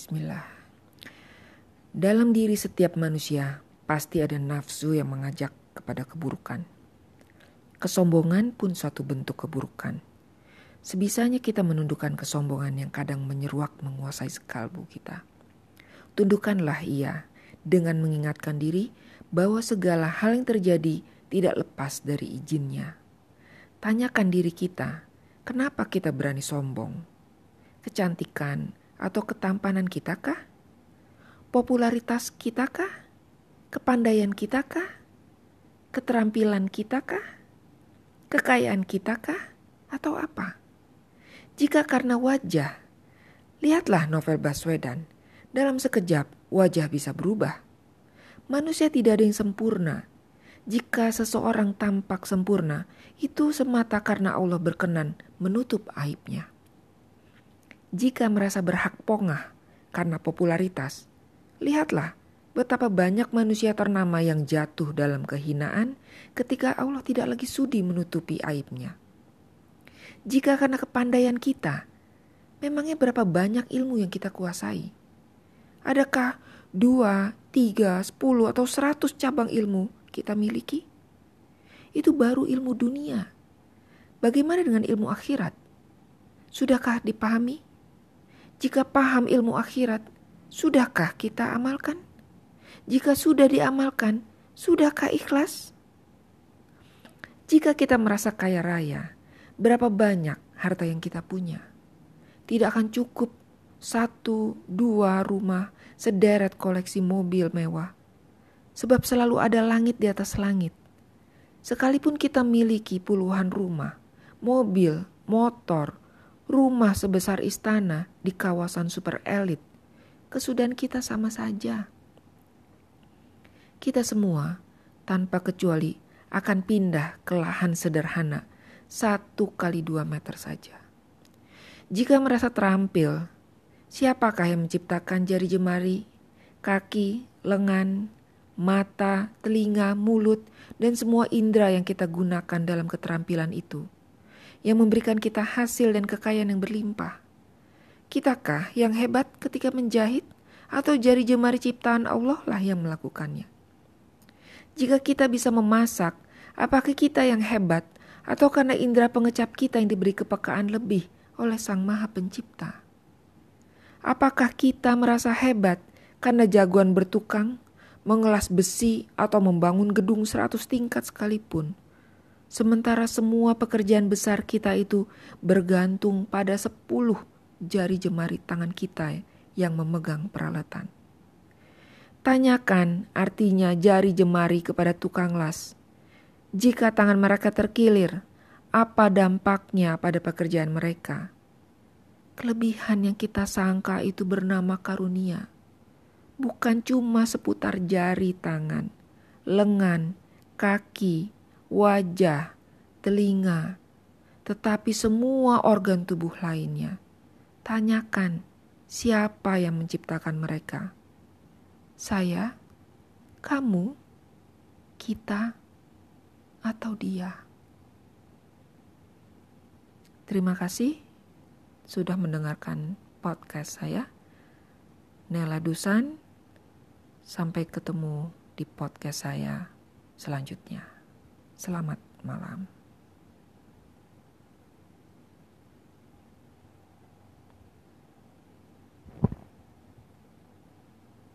Bismillah. Dalam diri setiap manusia pasti ada nafsu yang mengajak kepada keburukan. Kesombongan pun suatu bentuk keburukan. Sebisanya kita menundukkan kesombongan yang kadang menyeruak menguasai sekalbu kita. Tundukkanlah ia dengan mengingatkan diri bahwa segala hal yang terjadi tidak lepas dari izinnya. Tanyakan diri kita, kenapa kita berani sombong? Kecantikan atau ketampanan kita kah? Popularitas kita kah? Kepandaian kita kah? Keterampilan kita kah? Kekayaan kita kah? Atau apa? Jika karena wajah, lihatlah novel Baswedan. Dalam sekejap, wajah bisa berubah. Manusia tidak ada yang sempurna. Jika seseorang tampak sempurna, itu semata karena Allah berkenan menutup aibnya. Jika merasa berhak pongah karena popularitas, lihatlah betapa banyak manusia ternama yang jatuh dalam kehinaan ketika Allah tidak lagi sudi menutupi aibnya. Jika karena kepandaian kita, memangnya berapa banyak ilmu yang kita kuasai? Adakah dua, tiga, sepuluh, atau seratus cabang ilmu kita miliki? Itu baru ilmu dunia. Bagaimana dengan ilmu akhirat? Sudahkah dipahami? Jika paham ilmu akhirat, sudahkah kita amalkan? Jika sudah diamalkan, sudahkah ikhlas? Jika kita merasa kaya raya, berapa banyak harta yang kita punya. Tidak akan cukup satu, dua rumah, sederet koleksi mobil mewah. Sebab selalu ada langit di atas langit. Sekalipun kita miliki puluhan rumah, mobil, motor, rumah sebesar istana di kawasan super elit, kesudahan kita sama saja. Kita semua tanpa kecuali akan pindah ke lahan sederhana satu kali dua meter saja. Jika merasa terampil, siapakah yang menciptakan jari jemari, kaki, lengan, mata, telinga, mulut, dan semua indera yang kita gunakan dalam keterampilan itu, yang memberikan kita hasil dan kekayaan yang berlimpah? Kitakah yang hebat ketika menjahit, atau jari jemari ciptaan Allah lah yang melakukannya? Jika kita bisa memasak, apakah kita yang hebat atau karena indera pengecap kita yang diberi kepekaan lebih oleh Sang Maha Pencipta? Apakah kita merasa hebat karena jagoan bertukang, mengelas besi atau membangun gedung seratus tingkat sekalipun? Sementara semua pekerjaan besar kita itu bergantung pada sepuluh jari jemari tangan kita yang memegang peralatan. Tanyakan artinya jari jemari kepada tukang las jika tangan mereka terkilir, apa dampaknya pada pekerjaan mereka? Kelebihan yang kita sangka itu bernama karunia, bukan cuma seputar jari tangan, lengan, kaki, wajah, telinga, tetapi semua organ tubuh lainnya. Tanyakan siapa yang menciptakan mereka. Saya, kamu, kita atau dia. Terima kasih sudah mendengarkan podcast saya. Nela Dusan, sampai ketemu di podcast saya selanjutnya. Selamat malam.